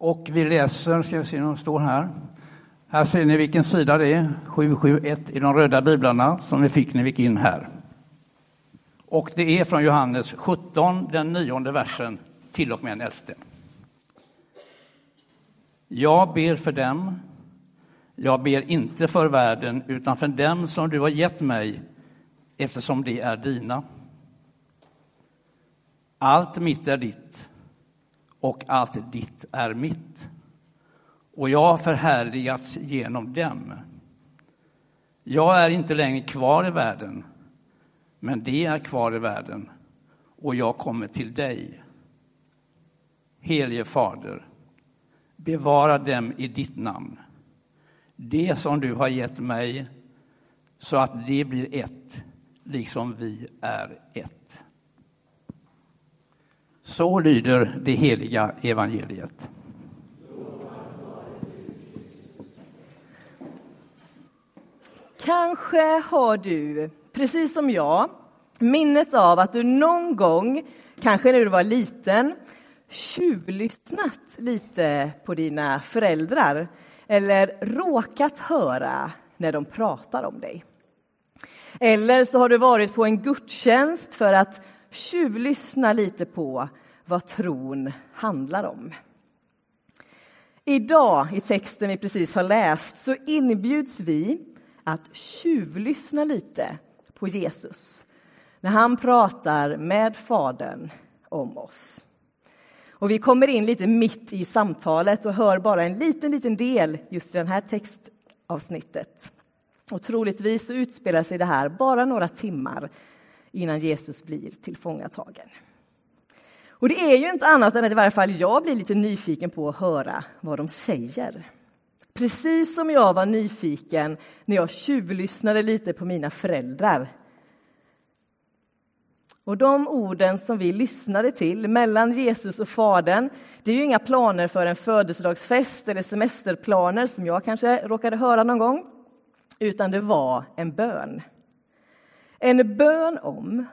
Och vi läser, ska vi se om de står här. Här ser ni vilken sida det är, 771 i de röda biblarna som vi fick när vi gick in här. Och det är från Johannes 17, den nionde versen till och med den elfte. Jag ber för dem, jag ber inte för världen utan för dem som du har gett mig eftersom de är dina. Allt mitt är ditt och allt ditt är mitt. Och jag har förhärligats genom dem. Jag är inte längre kvar i världen, men de är kvar i världen och jag kommer till dig. Helige Fader, bevara dem i ditt namn, det som du har gett mig, så att de blir ett, liksom vi är ett. Så lyder det heliga evangeliet. Kanske har du, precis som jag, minnet av att du någon gång, kanske när du var liten, tjuvlyssnat lite på dina föräldrar eller råkat höra när de pratar om dig. Eller så har du varit på en gudstjänst för att tjuvlyssna lite på vad tron handlar om. Idag, i texten vi precis har läst, så inbjuds vi att tjuvlyssna lite på Jesus när han pratar med Fadern om oss. Och vi kommer in lite mitt i samtalet och hör bara en liten, liten del just i det här textavsnittet. Och troligtvis utspelar sig det här bara några timmar innan Jesus blir tillfångatagen. Och det är ju inte annat än att i varje fall jag blir lite nyfiken på att höra vad de säger. Precis som jag var nyfiken när jag tjuvlyssnade lite på mina föräldrar. Och de orden som vi lyssnade till mellan Jesus och Fadern, det är ju inga planer för en födelsedagsfest eller semesterplaner som jag kanske råkade höra någon gång, utan det var en bön. En bön om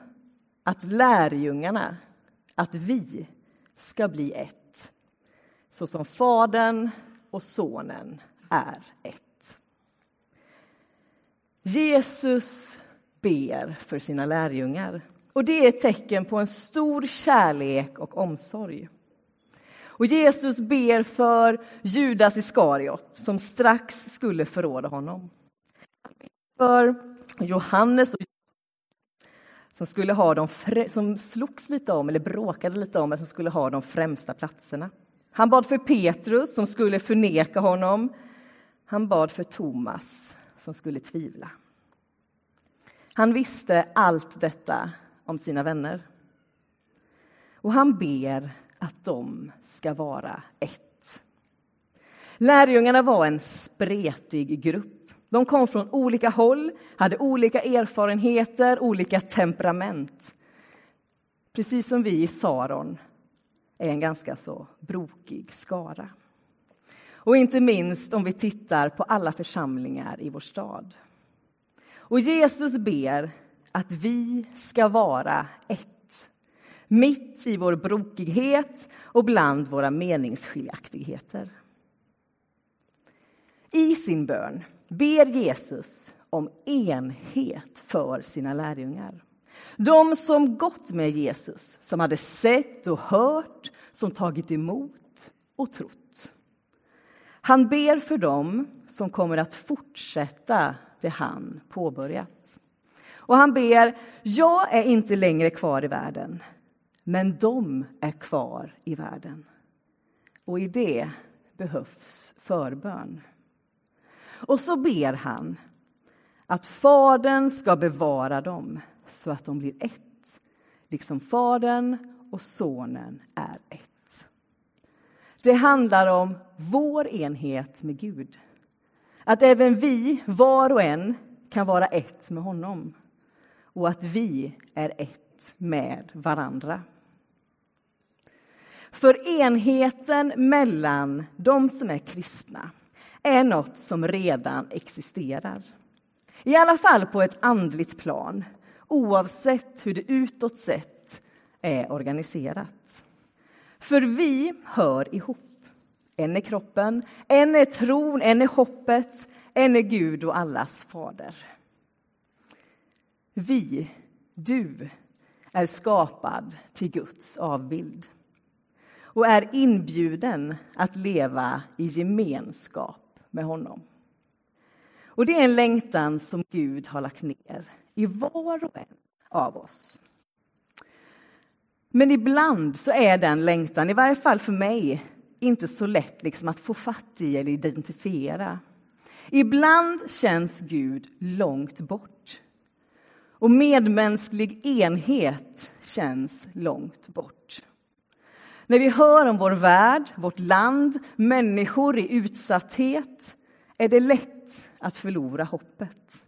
att lärjungarna, att vi ska bli ett, så som Fadern och Sonen är ett. Jesus ber för sina lärjungar. Och Det är ett tecken på en stor kärlek och omsorg. Och Jesus ber för Judas Iskariot, som strax skulle förråda honom. För Johannes och som skulle ha de som slogs lite om, eller bråkade lite om, men som skulle ha de främsta platserna. Han bad för Petrus, som skulle förneka honom. Han bad för Thomas, som skulle tvivla. Han visste allt detta om sina vänner. Och han ber att de ska vara ett. Lärjungarna var en spretig grupp. De kom från olika håll, hade olika erfarenheter, olika temperament. Precis som vi i Saron är en ganska så brokig skara. Och inte minst om vi tittar på alla församlingar i vår stad. Och Jesus ber att vi ska vara ett mitt i vår brokighet och bland våra meningsskiljaktigheter. I sin bön ber Jesus om enhet för sina lärjungar. De som gått med Jesus, som hade sett och hört, som tagit emot och trott. Han ber för dem som kommer att fortsätta det han påbörjat. Och han ber, jag är inte längre kvar i världen, men de är kvar i världen. Och i det behövs förbön. Och så ber han att Fadern ska bevara dem så att de blir ett, liksom Fadern och Sonen är ett. Det handlar om vår enhet med Gud. Att även vi, var och en, kan vara ett med honom och att vi är ett med varandra. För enheten mellan de som är kristna är något som redan existerar. I alla fall på ett andligt plan, oavsett hur det utåt sett är organiserat. För vi hör ihop. En är kroppen, en är tron, en är hoppet, en är Gud och allas fader. Vi, du, är skapad till Guds avbild och är inbjuden att leva i gemenskap med honom. Och det är en längtan som Gud har lagt ner i var och en av oss. Men ibland så är den längtan, i varje fall för mig, inte så lätt liksom att få fatt i eller identifiera. Ibland känns Gud långt bort. Och medmänsklig enhet känns långt bort. När vi hör om vår värld, vårt land, människor i utsatthet är det lätt att förlora hoppet.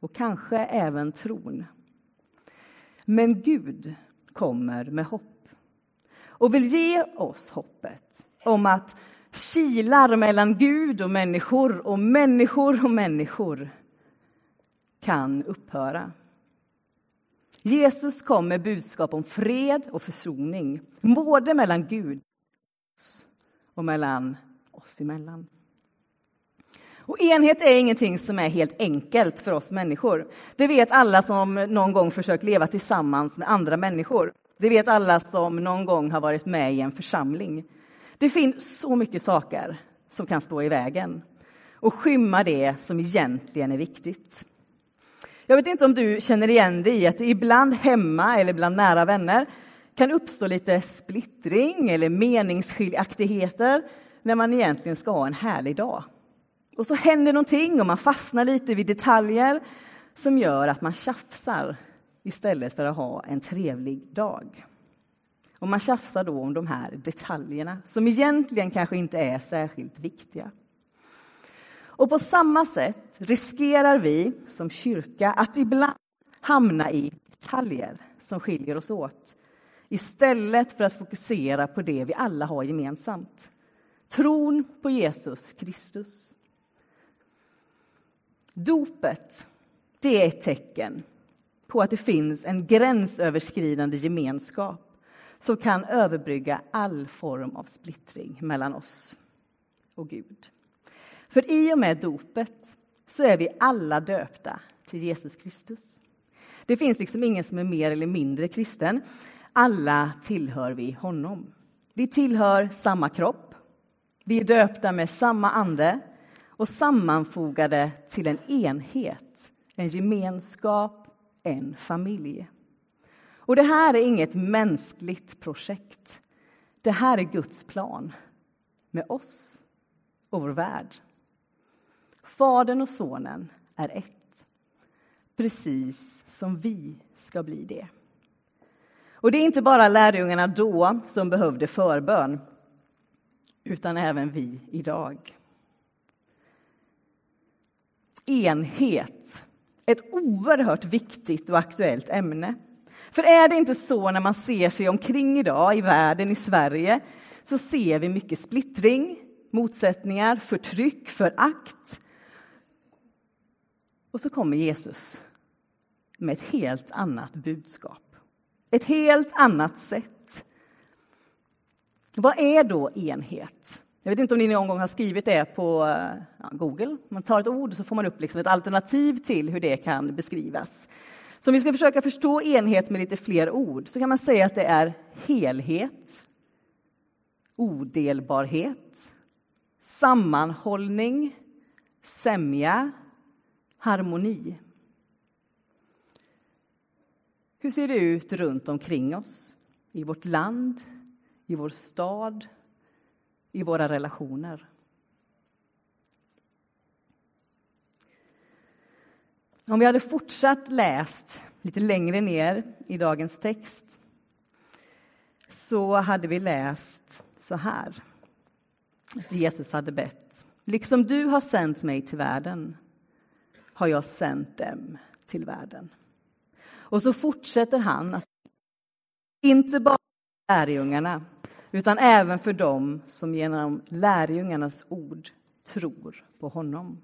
Och kanske även tron. Men Gud kommer med hopp och vill ge oss hoppet om att kilar mellan Gud och människor och människor och människor kan upphöra. Jesus kom med budskap om fred och försoning, både mellan Gud och mellan oss emellan. Och enhet är ingenting som är helt enkelt för oss människor. Det vet alla som någon gång försökt leva tillsammans med andra människor. Det vet alla som någon gång har varit med i en församling. Det finns så mycket saker som kan stå i vägen och skymma det som egentligen är viktigt. Jag vet inte om du känner igen dig i att det ibland hemma eller bland nära vänner kan uppstå lite splittring eller meningsskiljaktigheter när man egentligen ska ha en härlig dag. Och så händer någonting och man fastnar lite vid detaljer som gör att man tjafsar istället för att ha en trevlig dag. Och man tjafsar då om de här detaljerna som egentligen kanske inte är särskilt viktiga. Och på samma sätt riskerar vi som kyrka att ibland hamna i detaljer som skiljer oss åt istället för att fokusera på det vi alla har gemensamt. Tron på Jesus Kristus. Dopet, det är ett tecken på att det finns en gränsöverskridande gemenskap som kan överbrygga all form av splittring mellan oss och Gud. För i och med dopet så är vi alla döpta till Jesus Kristus. Det finns liksom ingen som är mer eller mindre kristen. Alla tillhör vi honom. Vi tillhör samma kropp. Vi är döpta med samma ande och sammanfogade till en enhet, en gemenskap, en familj. Och det här är inget mänskligt projekt. Det här är Guds plan med oss och vår värld. Fadern och Sonen är ett, precis som vi ska bli det. Och det är inte bara lärjungarna då som behövde förbön, utan även vi idag. Enhet, ett oerhört viktigt och aktuellt ämne. För är det inte så när man ser sig omkring idag i världen, i Sverige, så ser vi mycket splittring, motsättningar, förtryck, förakt, och så kommer Jesus med ett helt annat budskap. Ett helt annat sätt. Vad är då enhet? Jag vet inte om ni någon gång har skrivit det på eh, Google. Man tar ett ord och så får man upp liksom ett alternativ till hur det kan beskrivas. Så om vi ska försöka förstå enhet med lite fler ord så kan man säga att det är helhet, odelbarhet, sammanhållning, sämja, harmoni. Hur ser det ut runt omkring oss? I vårt land, i vår stad, i våra relationer. Om vi hade fortsatt läst lite längre ner i dagens text så hade vi läst så här. Att Jesus hade bett. Liksom du har sänt mig till världen har jag sänt dem till världen. Och så fortsätter han att inte bara lärjungarna utan även för dem som genom lärjungarnas ord tror på honom.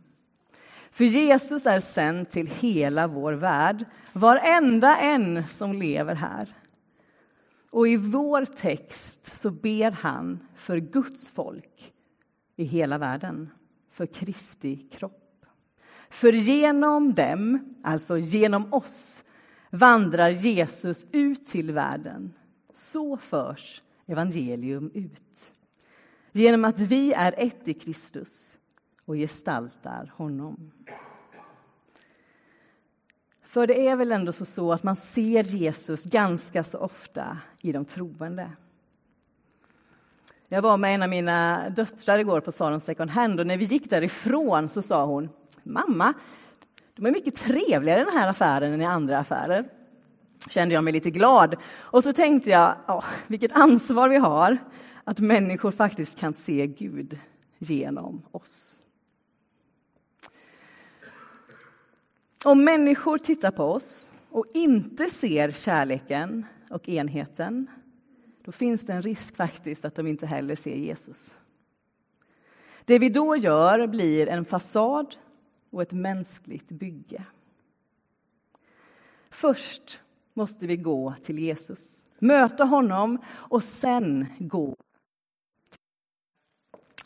För Jesus är sänd till hela vår värld, varenda en som lever här. Och i vår text så ber han för Guds folk i hela världen, för Kristi kropp. För genom dem, alltså genom oss, vandrar Jesus ut till världen. Så förs evangelium ut. Genom att vi är ett i Kristus och gestaltar honom. För det är väl ändå så att man ser Jesus ganska så ofta i de troende. Jag var med en av mina döttrar igår på Saron second hand och när vi gick därifrån så sa hon Mamma, de är mycket trevligare i den här affären än i andra affärer. Kände jag mig lite glad. Och så tänkte jag, vilket ansvar vi har att människor faktiskt kan se Gud genom oss. Om människor tittar på oss och inte ser kärleken och enheten, då finns det en risk faktiskt att de inte heller ser Jesus. Det vi då gör blir en fasad och ett mänskligt bygge. Först måste vi gå till Jesus, möta honom och sen gå.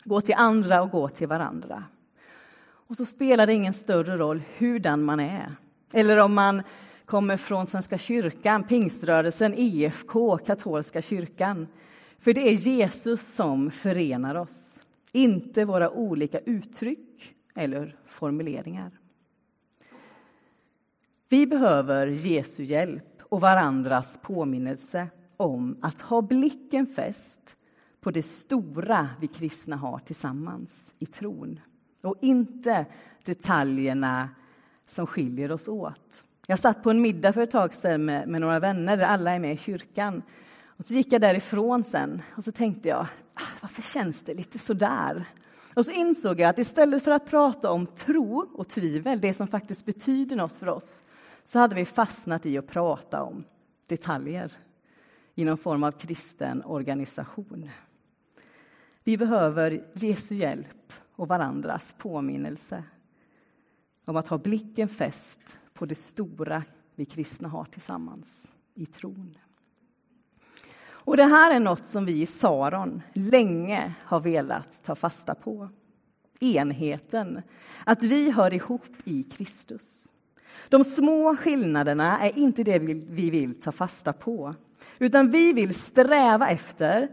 Gå till andra och gå till varandra. Och så spelar det ingen större roll hurdan man är. Eller om man kommer från Svenska kyrkan, pingströrelsen, IFK, katolska kyrkan. För det är Jesus som förenar oss, inte våra olika uttryck eller formuleringar. Vi behöver Jesu hjälp och varandras påminnelse om att ha blicken fäst på det stora vi kristna har tillsammans i tron och inte detaljerna som skiljer oss åt. Jag satt på en middag för ett tag sedan med, med några vänner där alla är med i kyrkan. Och så gick jag därifrån sen och så tänkte jag, ah, varför känns det lite sådär? Och så insåg jag att istället för att prata om tro och tvivel, det som faktiskt betyder något för oss, så hade vi fastnat i att prata om detaljer i någon form av kristen organisation. Vi behöver Jesu hjälp och varandras påminnelse om att ha blicken fäst på det stora vi kristna har tillsammans i tron. Och det här är något som vi i Saron länge har velat ta fasta på. Enheten, att vi hör ihop i Kristus. De små skillnaderna är inte det vi vill ta fasta på, utan vi vill sträva efter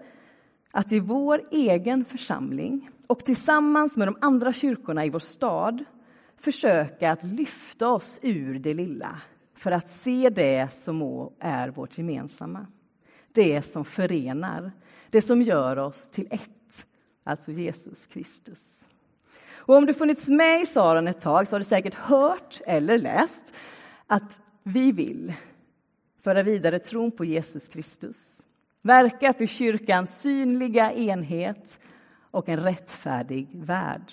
att i vår egen församling och tillsammans med de andra kyrkorna i vår stad försöka att lyfta oss ur det lilla för att se det som är vårt gemensamma. Det som förenar, det som gör oss till ett, alltså Jesus Kristus. Och om du funnits med i Saron ett tag så har du säkert hört eller läst att vi vill föra vidare tron på Jesus Kristus. Verka för kyrkans synliga enhet och en rättfärdig värld.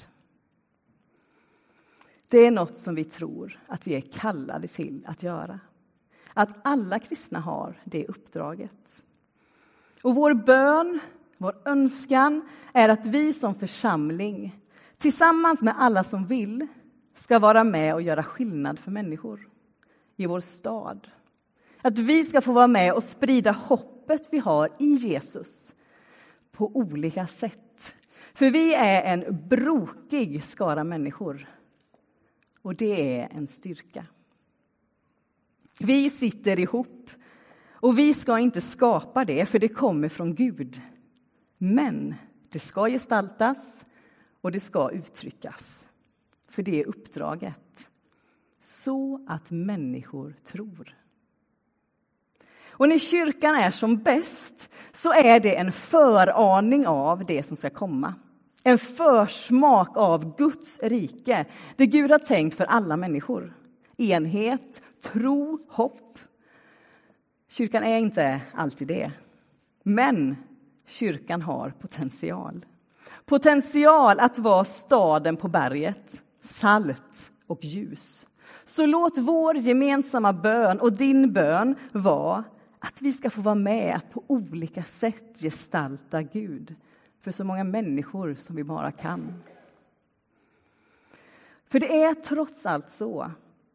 Det är något som vi tror att vi är kallade till att göra. Att alla kristna har det uppdraget. Och vår bön, vår önskan är att vi som församling tillsammans med alla som vill ska vara med och göra skillnad för människor i vår stad. Att vi ska få vara med och sprida hoppet vi har i Jesus på olika sätt. För vi är en brokig skara människor och det är en styrka. Vi sitter ihop och vi ska inte skapa det, för det kommer från Gud. Men det ska gestaltas och det ska uttryckas. För det är uppdraget. Så att människor tror. Och när kyrkan är som bäst så är det en föraning av det som ska komma. En försmak av Guds rike, det Gud har tänkt för alla människor. Enhet, tro, hopp. Kyrkan är inte alltid det. Men kyrkan har potential. Potential att vara staden på berget, salt och ljus. Så låt vår gemensamma bön och din bön vara att vi ska få vara med att på olika sätt gestalta Gud för så många människor som vi bara kan. För det är trots allt så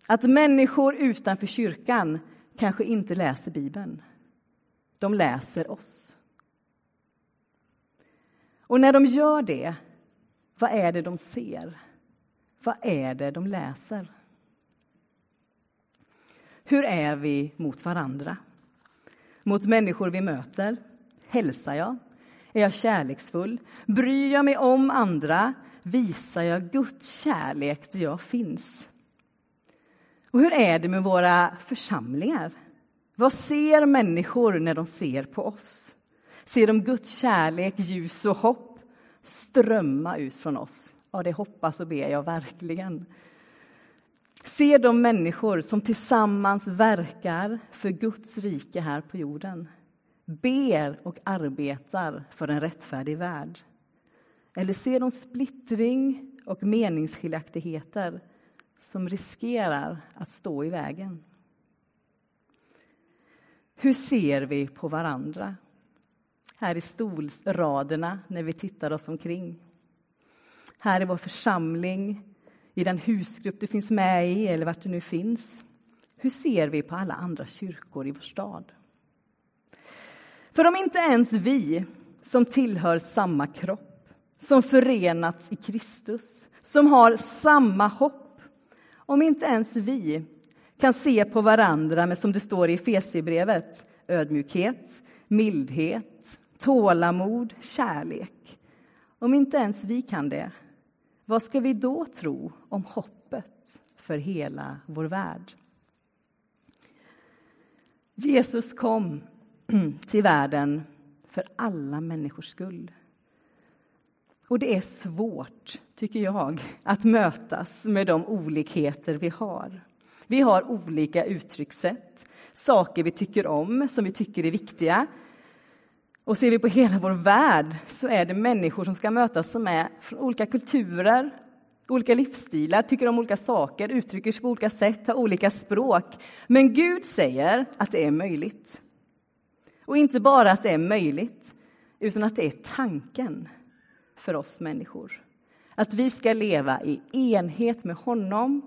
att människor utanför kyrkan kanske inte läser Bibeln. De läser oss. Och när de gör det, vad är det de ser? Vad är det de läser? Hur är vi mot varandra? Mot människor vi möter? Hälsar jag? Är jag kärleksfull? Bryr jag mig om andra? Visar jag Guds kärlek där jag finns? Och hur är det med våra församlingar? Vad ser människor när de ser på oss? Ser de Guds kärlek, ljus och hopp strömma ut från oss? Ja, det hoppas och ber jag verkligen. Ser de människor som tillsammans verkar för Guds rike här på jorden ber och arbetar för en rättfärdig värld? Eller ser de splittring och meningsskiljaktigheter som riskerar att stå i vägen? Hur ser vi på varandra? Här i stolsraderna när vi tittar oss omkring. Här i vår församling, i den husgrupp du finns med i eller vart du nu finns. Hur ser vi på alla andra kyrkor i vår stad? För om inte ens vi som tillhör samma kropp, som förenats i Kristus, som har samma hopp, om inte ens vi kan se på varandra med, som det står i Efesierbrevet, ödmjukhet, mildhet, tålamod, kärlek. Om inte ens vi kan det, vad ska vi då tro om hoppet för hela vår värld? Jesus kom till världen för alla människors skull. Och det är svårt, tycker jag, att mötas med de olikheter vi har. Vi har olika uttryckssätt, saker vi tycker om, som vi tycker är viktiga. Och ser vi på hela vår värld så är det människor som ska mötas som är från olika kulturer, olika livsstilar, tycker om olika saker, uttrycker sig på olika sätt, har olika språk. Men Gud säger att det är möjligt. Och inte bara att det är möjligt, utan att det är tanken för oss människor. Att vi ska leva i enhet med honom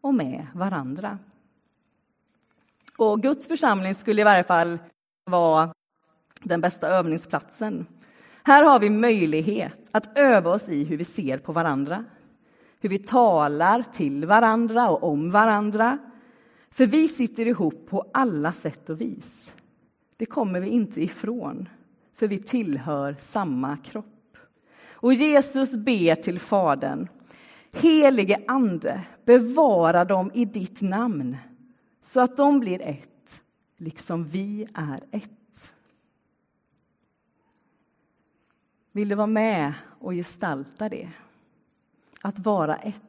och med varandra. Och Guds församling skulle i varje fall vara den bästa övningsplatsen. Här har vi möjlighet att öva oss i hur vi ser på varandra, hur vi talar till varandra och om varandra. För vi sitter ihop på alla sätt och vis. Det kommer vi inte ifrån, för vi tillhör samma kropp. Och Jesus ber till Fadern Helige Ande, bevara dem i ditt namn så att de blir ett, liksom vi är ett. Vill du vara med och gestalta det? Att vara ett.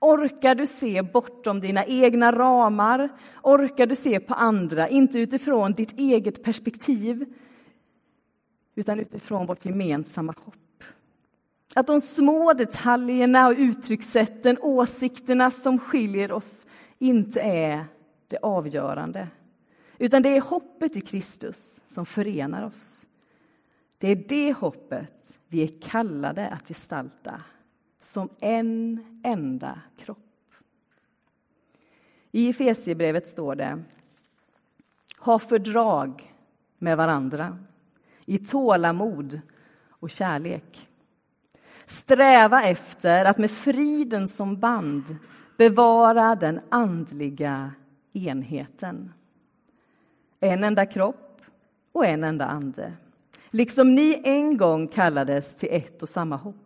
Orkar du se bortom dina egna ramar? Orkar du se på andra, inte utifrån ditt eget perspektiv utan utifrån vårt gemensamma hopp? Att de små detaljerna och uttryckssätten, åsikterna som skiljer oss, inte är det avgörande. Utan det är hoppet i Kristus som förenar oss. Det är det hoppet vi är kallade att gestalta som en enda kropp. I Efesierbrevet står det Ha fördrag med varandra i tålamod och kärlek. Sträva efter att med friden som band bevara den andliga enheten. En enda kropp och en enda ande. Liksom ni en gång kallades till ett och samma hopp.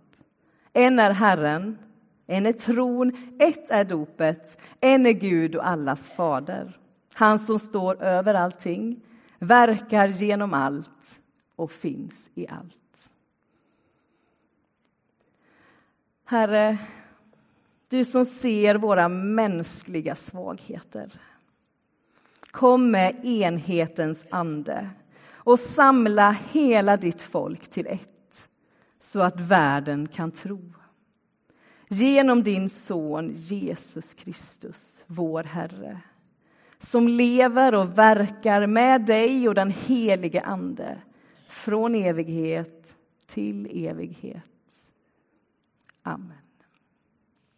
En är Herren, en är tron, ett är dopet, en är Gud och allas fader. Han som står över allting, verkar genom allt och finns i allt. Herre, du som ser våra mänskliga svagheter. Kom med enhetens ande och samla hela ditt folk till ett så att världen kan tro. Genom din son Jesus Kristus, vår Herre som lever och verkar med dig och den helige Ande från evighet till evighet. Amen.